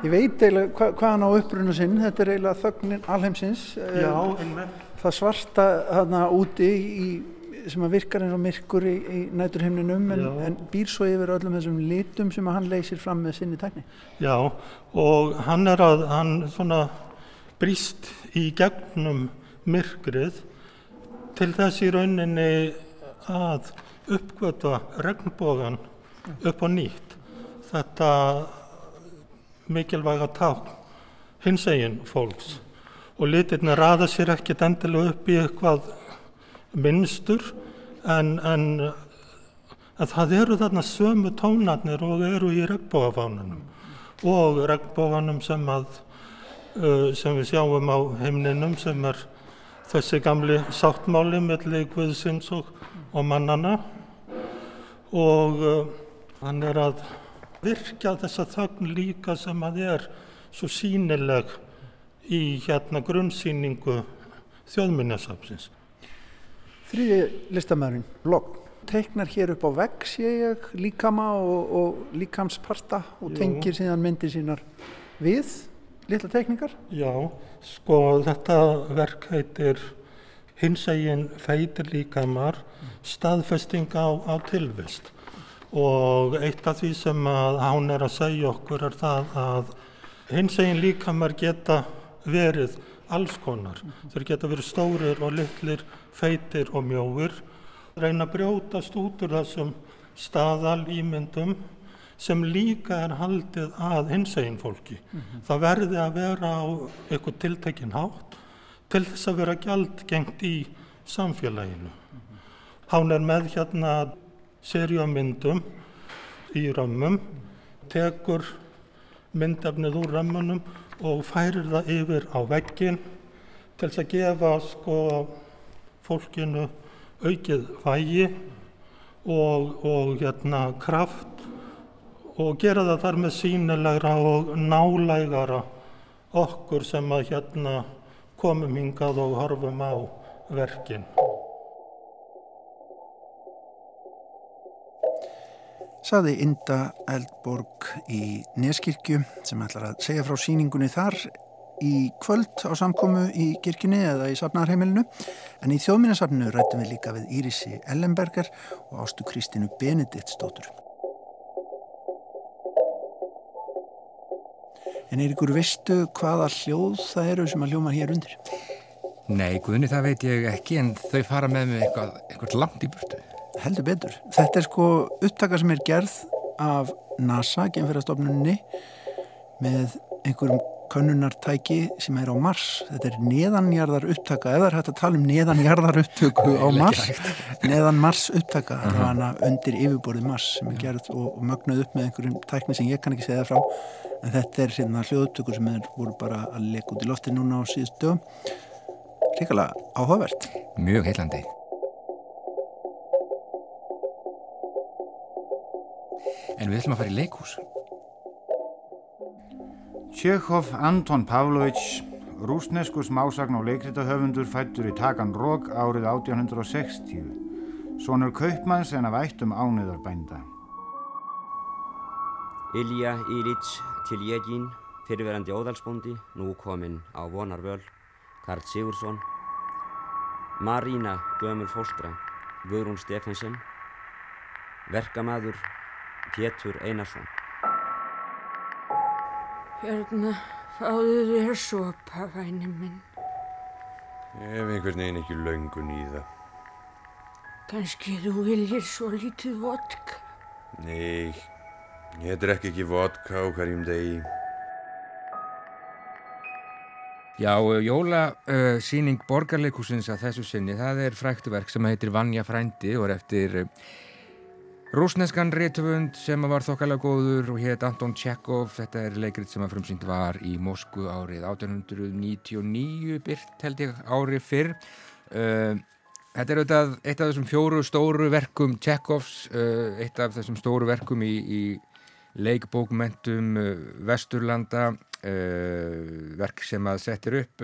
Ég veit eiginlega hva, hvaðan á upprunu sinn, þetta er eiginlega þögnin alheimsins. Já, einmitt. það svarta þarna úti í, sem að virkar eins og myrkur í, í næturhimninum en, en býr svo yfir öllum þessum litum sem að hann leysir fram með sinni tækni. Já og hann er að, hann svona brýst í gegnum myrkrið til þess í rauninni að uppgöta regnbógan upp á nýtt. Þetta mikilvæga ták hins eginn fólks og litirna raða sér ekkert endilega upp í eitthvað minnstur en, en, en það eru þarna sömu tónarnir og eru í regnbógafánunum og regnbóganum sem, að, uh, sem við sjáum á heimninum sem er þessi gamli sáttmáli melli Guðsins og, og mannana og uh, hann er að virkja þessa þögn líka sem að er svo sínileg í hérna grunnsýningu þjóðminnesafsins. Þriði listamæðurinn, Logg, teiknar hér upp á vegg, sé ég, líkama og, og líkamsparta og tengir síðan myndir sínar við litla teikningar? Já, sko þetta verk heitir hinsegin feitir líkamar, staðfesting á, á tilvist og eitt af því sem að hán er að segja okkur er það að hinsegin líkamar geta verið alls konar. Þeir geta verið stórir og litlir, feitir og mjóir. Reyna að brjótast út úr þessum staðal ímyndum sem líka er haldið að hinsegin fólki. Mm -hmm. Það verði að vera á eitthvað tiltekinn hátt til þess að vera gjaldgengt í samfélaginu. Mm -hmm. Hán er með hérna serjamyndum í römmum, tekur myndafnið úr römmunum og færir það yfir á veggin til þess að gefa sko fólkinu aukið vægi og, og hérna kraft og gera það þar með sínilegra og nálægara okkur sem að hérna komum hingað og horfum á verkin. Saði Inda Eldborg í Neskirkju sem ætlar að segja frá síningunni þar í kvöld á samkomu í kirkjunni eða í safnarheimilinu en í þjóðminnarsafninu rættum við líka við Írisi Ellenberger og ástu Kristínu Benediktsdóttur. En er ykkur veistu hvaða hljóð það eru sem að hljóma hér undir? Nei, Guðni það veit ég ekki en þau fara með mig eitthvað, eitthvað langt í burtu heldur betur. Þetta er sko upptaka sem er gerð af NASA, genfærastofnunni, með einhverjum könnunartæki sem er á Mars. Þetta er neðanjarðar upptaka, eða er hægt að tala um neðanjarðar upptöku á Mars, neðan Mars upptaka, það var hana undir yfirborðið Mars sem er gerð og, og mögnuð upp með einhverjum tækni sem ég kann ekki segja frá, en þetta er hérna hljóðupptöku sem er voru bara að leka út í lofti núna á síðust dögum. Ríkala áhugavert. Mjög heilandi. En við ætlum að fara í leikús. Tjekhoff Anton Pavlovich, rúsnesku smásagn og leikritahöfundur fættur í Tagan Rók árið 1860. Svonur kaupmanns en af ættum ániðarbænda. Ilja Írits til Jegin, fyrirverandi óðalsbóndi, nú kominn á vonarvöl, Karl Sigursson. Marína Gömur Fóstra, Guðrún Stefansson. Verkamaður Pétur Einarsson Hérna, fáðu þér sopa, væni minn. Ef einhvern veginn ekki laungun í það. Kanski þú viljir svo lítið vodka? Nei, ég drekk ekki vodka á hverjum degi. Já, jólasýning uh, borgarleikusins að þessu sinni, það er fræktuverk sem heitir Vanja frændi og er eftir uh, Rúsneskan réttufund sem var þokkalega góður og hétt Anton Tjekov, þetta er leikrið sem að frumsýnd var í Moskvu árið 1899 byrt held ég árið fyrr. Uh, þetta er auðvitað eitt af þessum fjóru stóru verkum Tjekovs, uh, eitt af þessum stóru verkum í, í leikbókmentum uh, Vesturlanda, verk sem að setja upp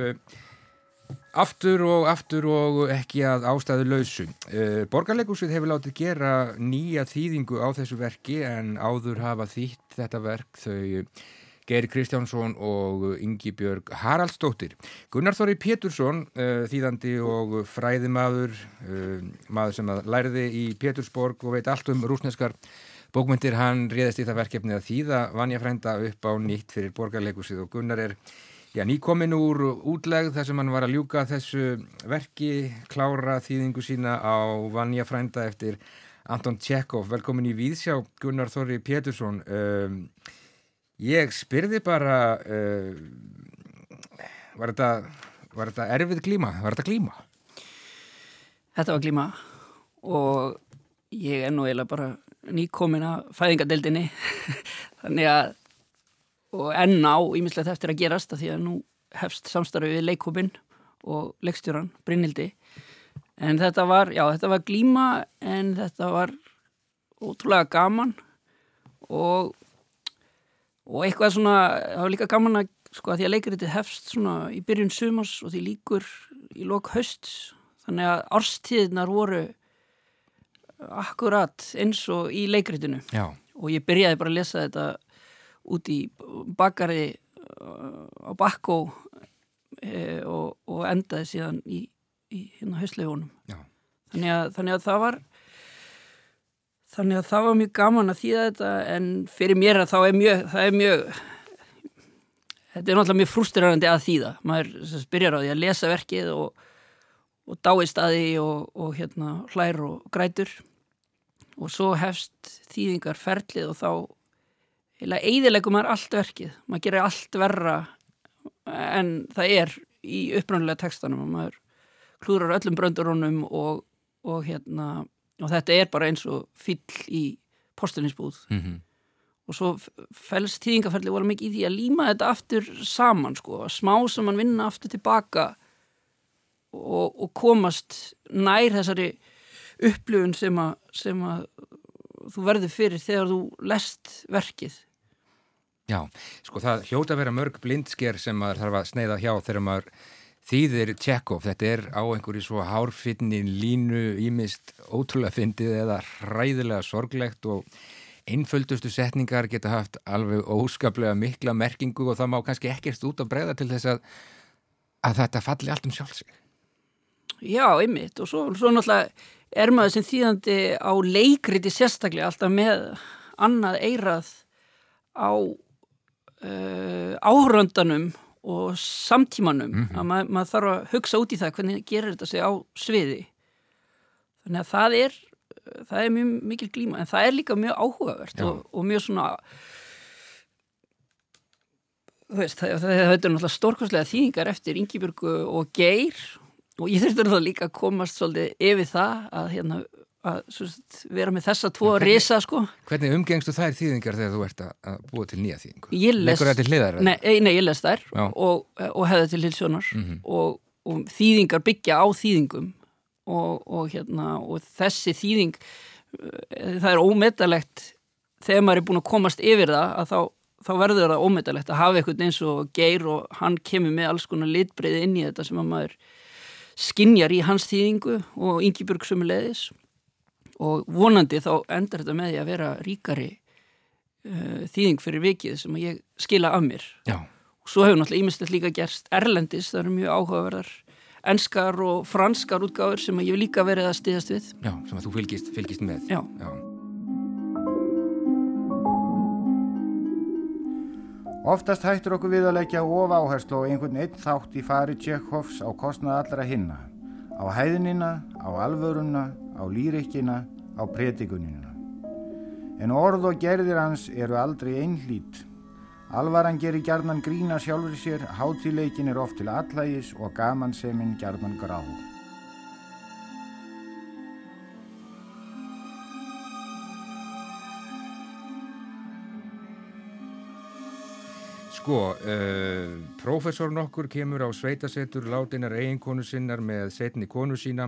Aftur og aftur og ekki að ástæðu lausu. Uh, Borgarleikusið hefur látið gera nýja þýðingu á þessu verki en áður hafa þýtt þetta verk þau Geir Kristjánsson og Ingi Björg Haraldsdóttir. Gunnar Þóri Pétursson, uh, þýðandi og fræðimaður, uh, maður sem að læriði í Pétursborg og veit allt um rúsneskar bókmyndir, hann réðist í það verkefni að þýða Vanja Frænda upp á nýtt fyrir borgarleikusið og Gunnar er já, nýkomin úr útlegð þar sem hann var að ljúka þessu verki, klára þýðingu sína á Vanja Frænda eftir Anton Tjekov. Velkomin í Víðsjá, Gunnar Þóri Pétursson. Um, Ég spyrði bara, uh, var, þetta, var þetta erfið glíma? Var þetta glíma? Þetta var glíma og ég er nú eiginlega bara nýkomin að fæðingadeildinni þannig að og enn á ímislegt eftir að gerast að því að nú hefst samstarfið við leikópin og leikstjóran Brynildi en þetta var, já þetta var glíma en þetta var ótrúlega gaman og og eitthvað svona, það var líka gaman að sko að því að leikaritið hefst svona í byrjun sumars og því líkur í lok höst, þannig að árstíðnar voru akkurat eins og í leikaritinu Já. og ég byrjaði bara að lesa þetta út í bakari uh, á Bakkó e, og, og endaði síðan í, í hérna hauslegunum þannig, þannig að það var Þannig að það var mjög gaman að þýða þetta en fyrir mér að þá er mjög, það er mjög, þetta er náttúrulega mjög frústurarandi að þýða. Maður byrjar á því að lesa verkið og, og dáist að því og, og hérna hlær og grætur. Og svo hefst þýðingar ferlið og þá eða eidilegum maður allt verkið. Maður gerir allt verra en það er í uppröndulega textanum og maður klúrar öllum bröndurónum og, og hérna og þetta er bara eins og fyll í postulinsbúð mm -hmm. og svo fælst tíðingaferðli voru mikið í því að líma þetta aftur saman sko, smá sem mann vinna aftur tilbaka og, og komast nær þessari að, sem að þú verður fyrir þegar þú lest verkið Já, sko það hljóta að vera mörg blindsker sem maður þarf að sneiða hjá þegar maður þýðir Tjekov, þetta er á einhverju svo hárfinni línu ímist ótrúlega fyndið eða hræðilega sorglegt og einföldustu setningar geta haft alveg óskaplega mikla merkingu og það má kannski ekkert út að breyða til þess að, að þetta falli allt um sjálfsig. Já, einmitt og svo, svo náttúrulega er maður sem þýðandi á leikriti sérstaklega alltaf með annað eirað á uh, áhöröndanum og samtímanum. Mm -hmm. að mað, maður þarf að hugsa út í það hvernig gerir þetta sig á sviði. Þannig að það er það er mjög mikil glíma en það er líka mjög áhugavert og, og mjög svona þú veist það, það, það er náttúrulega stórkvæmslega þýðingar eftir Ingebjörgu og Geir og ég þurfti náttúrulega líka að komast svolítið yfir það að hérna að sagt, vera með þessa tvo að risa sko. Hvernig umgengstu þær þýðingar þegar þú ert að búa til nýja þýðingu? Leggur það til hliðar? Nei, nei, ég les þær og, og hefði til hilsjónar mm -hmm. og, og þýðingar byggja á þýðingum og, og hérna, þessi þýðing eh, það er ómetalegt þegar maður er búin að komast yfir það að þá, þá verður það ómetalegt að hafa eitthvað eins og geir og hann kemur með alls konar litbreiði inn í þetta sem að maður skinjar í hans þýðingu og Ingeborg sömulegis og vonandi þá endar þetta með því að vera ríkari uh, þýðing fyrir vikið sem ég skila af mér. Já. og svo hefur náttúrulega ímestlega líka gerst Erlendis, það eru mjög áhugaverðar enskar og franskar útgáður sem ég hef líka verið að stiðast við. Já, sem að þú fylgist, fylgist með. Já, Já. Oftast hættur okkur við að leggja of áherslu á einhvern einn þátt í fari Tjekhovs á kostnað allra hinna, á hæðinina, á alvöruna, á lýrikkina, á pretikunina. En orð og gerðir hans eru aldrei einhlít. Alvaran gerir gjarnan grína sjálfur sér, hátileikin er oft til allægis og gamanseminn gjarnan grá. Sko, uh, prófessor nokkur kemur á sveitasettur látinar eiginkonu sinnar með setni konu sína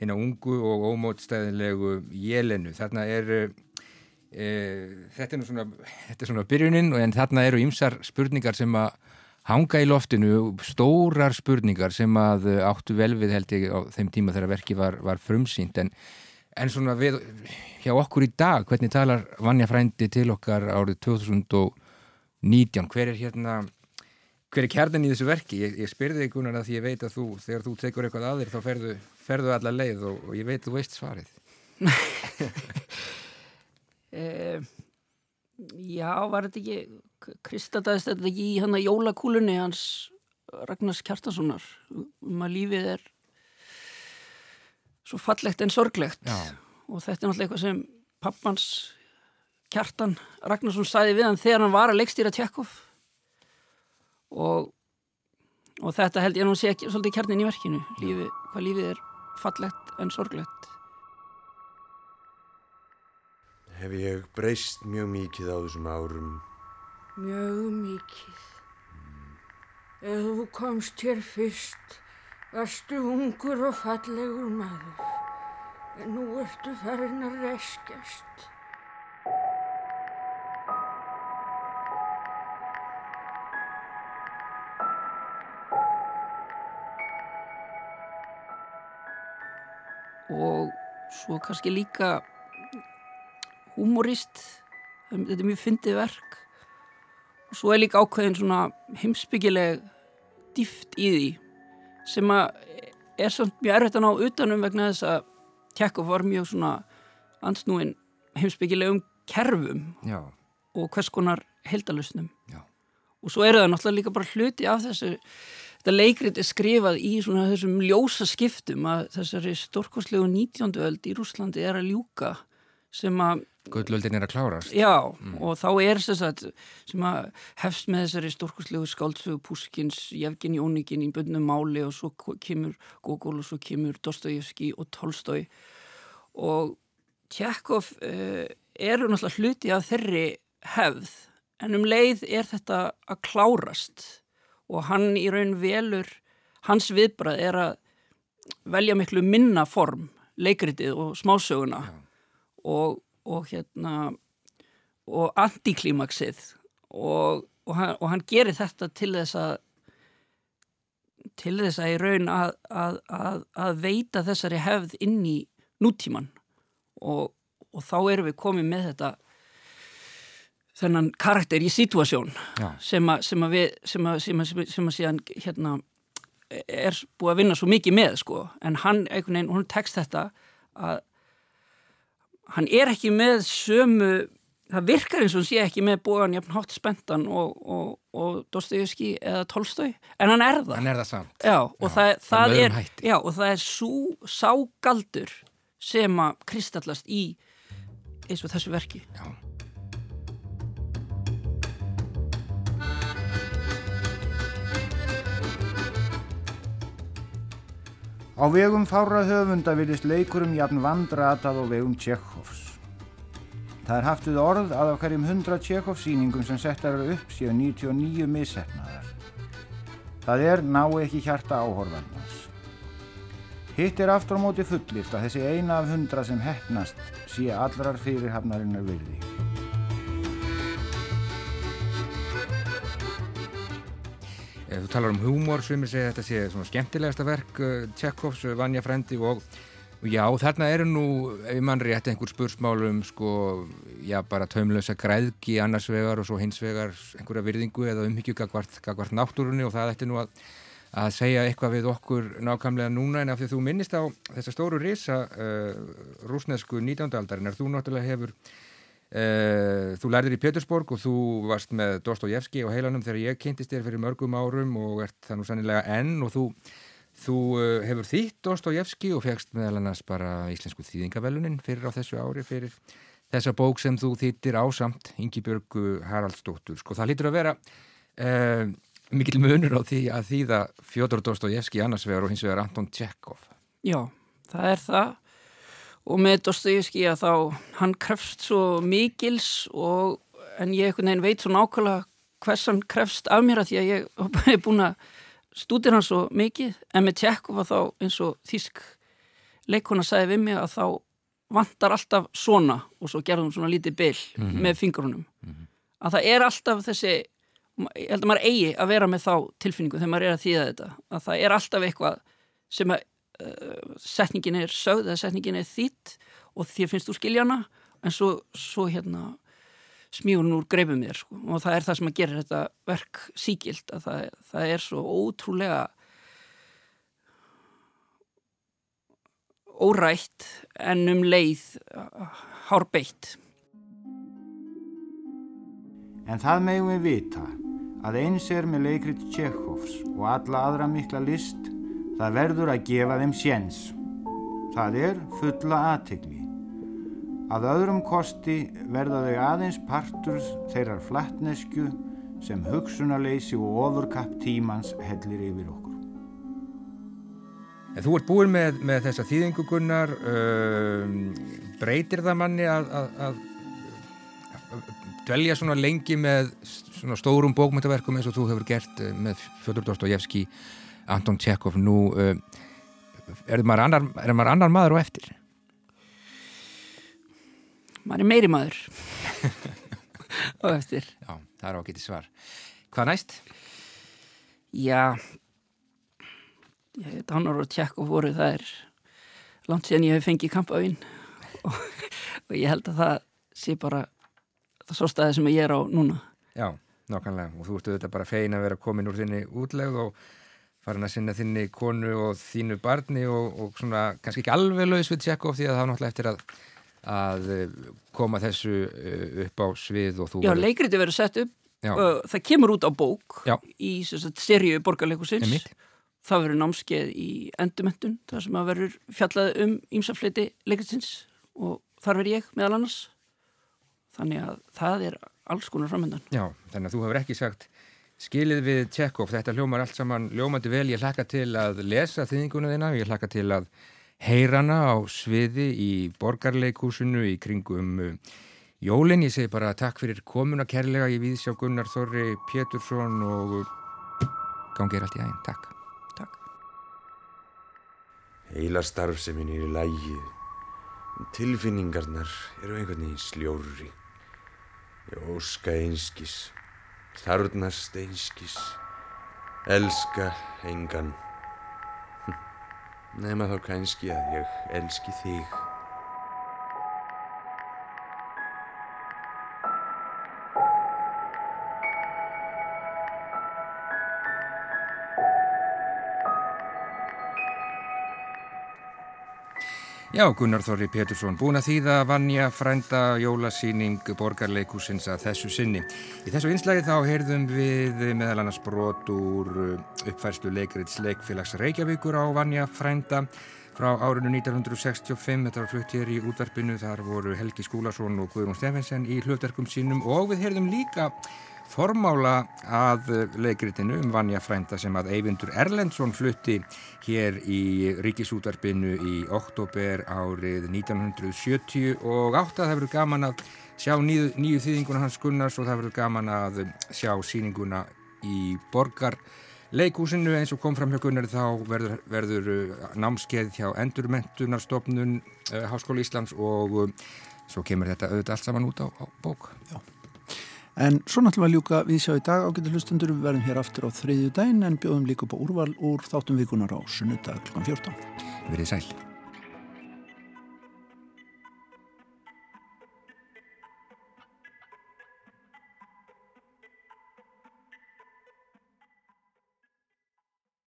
hinn á ungu og ómótstæðinlegu jelenu. Þarna er, uh, þetta er nú svona, þetta er svona byrjunin en þarna eru ýmsar spurningar sem að hanga í loftinu, stórar spurningar sem að áttu vel við held ég á þeim tíma þegar verki var, var frumsýnt en, en svona við, hjá okkur í dag, hvernig talar Vanja Frændi til okkar árið 2000 og 19. Hver er hérna, hver er kjarnin í þessu verki? Ég, ég spyrði þig Gunnar að því ég veit að þú, þegar þú tekur eitthvað aðeir þá ferðu, ferðu alla leið og, og ég veit þú veist svarið. eh, já, var þetta ekki, kristataðist þetta ekki í hann að jólakúlunni hans Ragnars Kjartanssonar um að lífið er svo fallegt en sorglegt Já. og þetta er náttúrulega eitthvað sem pappans Kjartan Ragnarsson sæði við hann þegar hann var að leikstýra Tjekov og, og þetta held ég nú sé ekki svolítið kjarnin í verkinu lífi, hvað lífið er fallegt en sorglegt Hef ég breyst mjög mikið á þessum árum? Mjög mikið. Ef þú komst hér fyrst, varstu ungur og fallegur maður. En nú ertu farin að reskjast. Svo kannski líka humorist þetta er mjög fyndið verk og svo er líka ákveðin svona heimsbyggileg dýft í því sem að er samt mjög erfitt að ná utanum vegna þess að Tjekov var mjög svona ansnúin heimsbyggilegum kerfum Já. og hvers konar heldalusnum Já. og svo eru það náttúrulega líka bara hluti af þessu þetta leikrit er skrifað í svona þessum ljósa skiptum að þessari stórkoslegu 19. öld í Rúslandi er að ljúka sem að Gullöldin er að klárast. Já, og þá er þess að sem að hefst með þessari stórkoslegu skáldsögu Puskins, Jevgeni Ónikin í bönnum máli og svo kemur Gogol og svo kemur Dostojevski og Tolstói og Tjekov uh, eru náttúrulega hluti af þeirri hefð en um leið er þetta að klárast og hann í raun velur hans viðbrað er að velja miklu minna form leikritið og smásöguna. Og, og hérna og antiklímaksið og, og, og hann gerir þetta til þess að til þess að í raun að, að, að, að veita þessari hefð inn í nútíman og, og þá erum við komið með þetta þennan karakter í situasjón sem að sem að við sem að, sem að, sem að, sem að síðan hérna er búið að vinna svo mikið með sko. En hann einhvern veginn, hún tekst þetta að hann er ekki með sömu það virkar eins og hann sé ekki með búan jafn hátt spentan og, og, og Dostoyevski eða Tolstói. En hann er það. Hann er það samt. Já, og, já, það, það er, já, og það er sú, ságaldur sem að kristallast í eins og þessu verki. Já Á vegum fára höfunda vilist leikurum jafn vandratað á vegum Tjekhovs. Það er haft við orð að á hverjum 100 Tjekhovs síningum sem settar eru upp séu 99 missetnaðar. Það er ná ekki hjarta áhorfandans. Hitt er aftur á móti fullirt að þessi eina af hundra sem hefnast sé allrar fyrirhafnarinnar virði. Þú talar um húmor ég segi þetta sé svona skemmtilegasta verk uh, Tjekkovs, Vanja Frendi og, og já, þarna eru nú ef mann rétt einhver spursmálum sko, já, bara taumlösa græðki annars vegar og svo hins vegar einhverja virðingu eða umhyggju gagvart náttúrunni og það ætti nú að, að segja eitthvað við okkur nákvæmlega núna en af því þú minnist á þessa stóru risa uh, rúsnesku 19. aldarinnar, þú náttúrulega hefur þú lærðir í Pétursborg og þú varst með Dostojevski á heilanum þegar ég kynntist þér fyrir mörgum árum og ert það nú sannilega enn og þú, þú uh, hefur þýtt Dostojevski og fegst meðal annars bara íslensku þýðingavelunin fyrir á þessu ári fyrir þessa bók sem þú þýttir ásamt Ingi-Björgu Haraldsdóttur. Sko það lítur að vera uh, mikil munur á því að þýða Fjóður Dostojevski annars vegar og hins vegar Anton Tjekov Já, það er það og með Dostoyevski að þá hann krefst svo mikils og en ég einhvern veginn veit svo nákvæmlega hvers hann krefst af mér að því að ég hef búin að stúdir hann svo mikið en með Tjekov að þá eins og þísk leikona sagði við mig að þá vantar alltaf svona og svo gerðum svona lítið byll mm -hmm. með fingrunum mm -hmm. að það er alltaf þessi ég held að maður eigi að vera með þá tilfinningu þegar maður er að þýða þetta að það er alltaf eitthvað sem að uh, setningin er sögð eða setningin er þýtt og þér finnst þú skiljana en svo, svo hérna smígun úr greifum þér sko. og það er það sem að gera þetta verk síkild að það, það er svo ótrúlega órætt en um leið hárbeitt. En það megum við vita að eins er með leikrit Tjekhovs og alla aðra mikla list það verður að gefa þeim séns. Það er fulla aðtegli. Að öðrum kosti verða þau aðeins partur þeirrar flattnesku sem hugsunarleysi og ofurkapp tímans hellir yfir okkur. En þú ert búin með, með þessa þýðingugunnar, um, breytir það manni að, að, að, dvelja svona lengi með svona stórum bókmyndaverkum eins og þú hefur gert eh, með Fjöður Dostojevski, Anton Tjekov, nú um, er maður annar, er annar maður og eftir? Maður er meiri maður og eftir. Já, það er ágætið svar. Hvað næst? Já, Dánar og Tjekov voru það er langt síðan ég hef fengið kampavín og, og ég held að það sé bara það svo staði sem ég er á núna Já, nokkanlega og þú ert auðvitað bara fein að vera komin úr þinni útlegð og farin að sinna þinni konu og þínu barni og, og svona kannski ekki alveg lögis við Tjekov því að það er náttúrulega eftir að, að koma þessu uh, upp á svið og þú Já, leikriti verður sett upp Já. það kemur út á bók Já. í styrju borgarleikusins Það verður námskeið í endumöntun, það sem að verður fjallað um ímsafliti leikastins og þar verður ég meðal annars. Þannig að það er alls konar framöndan. Já, þannig að þú hefur ekki sagt skilið við Tjekov, þetta hljómar allt saman ljómandi vel. Ég hlakka til að lesa þýðinguna þína, ég hlakka til að heyrana á sviði í borgarleikúsinu í kringum uh, jólinn. Ég segi bara takk fyrir komuna kærlega í Víðsjá Gunnar Þorri Pétursson og gangið allt í æginn. Takk. Heila starfseminn er í lægi, tilfinningarnar eru einhvern veginn sljóri. Ég óska einskis, þarnast einskis, elska engan. Nefna þá kannski að ég elski þig. Já, Gunnar Þorri Petursson búin að þýða vannja frænda jólasýning borgarleikusins að þessu sinni. Í þessu einslægi þá heyrðum við meðal annars brot úr uh, uppfærslu leikriðs leikfélags Reykjavíkur á vannja frænda frá árinu 1965. Þetta var flutt hér í útvarpinu. Þar voru Helgi Skúlason og Guðrún Steffensen í hlutverkum sínum og við heyrðum líka formála að leikritinu um Vanja Frænda sem að Eyvindur Erlendsson flutti hér í ríkisútarpinu í oktober árið 1970 og átt að það verður gaman að sjá nýju, nýju þýðinguna hans Gunnars og það verður gaman að sjá síninguna í borgar leikúsinu eins og kom fram hjá Gunnar þá verður, verður námskeið hjá Endurmentunarstofnun uh, Háskóli Íslands og uh, svo kemur þetta auðvitað allt saman út á, á bók. Já En svo náttúrulega ljúka við sjá í dag ágættu hlustundur við verðum hér aftur á þriðju dæn en bjóðum líka upp á úrval úr þáttum vikunar á sunnudag kl. 14. Verðið sæl.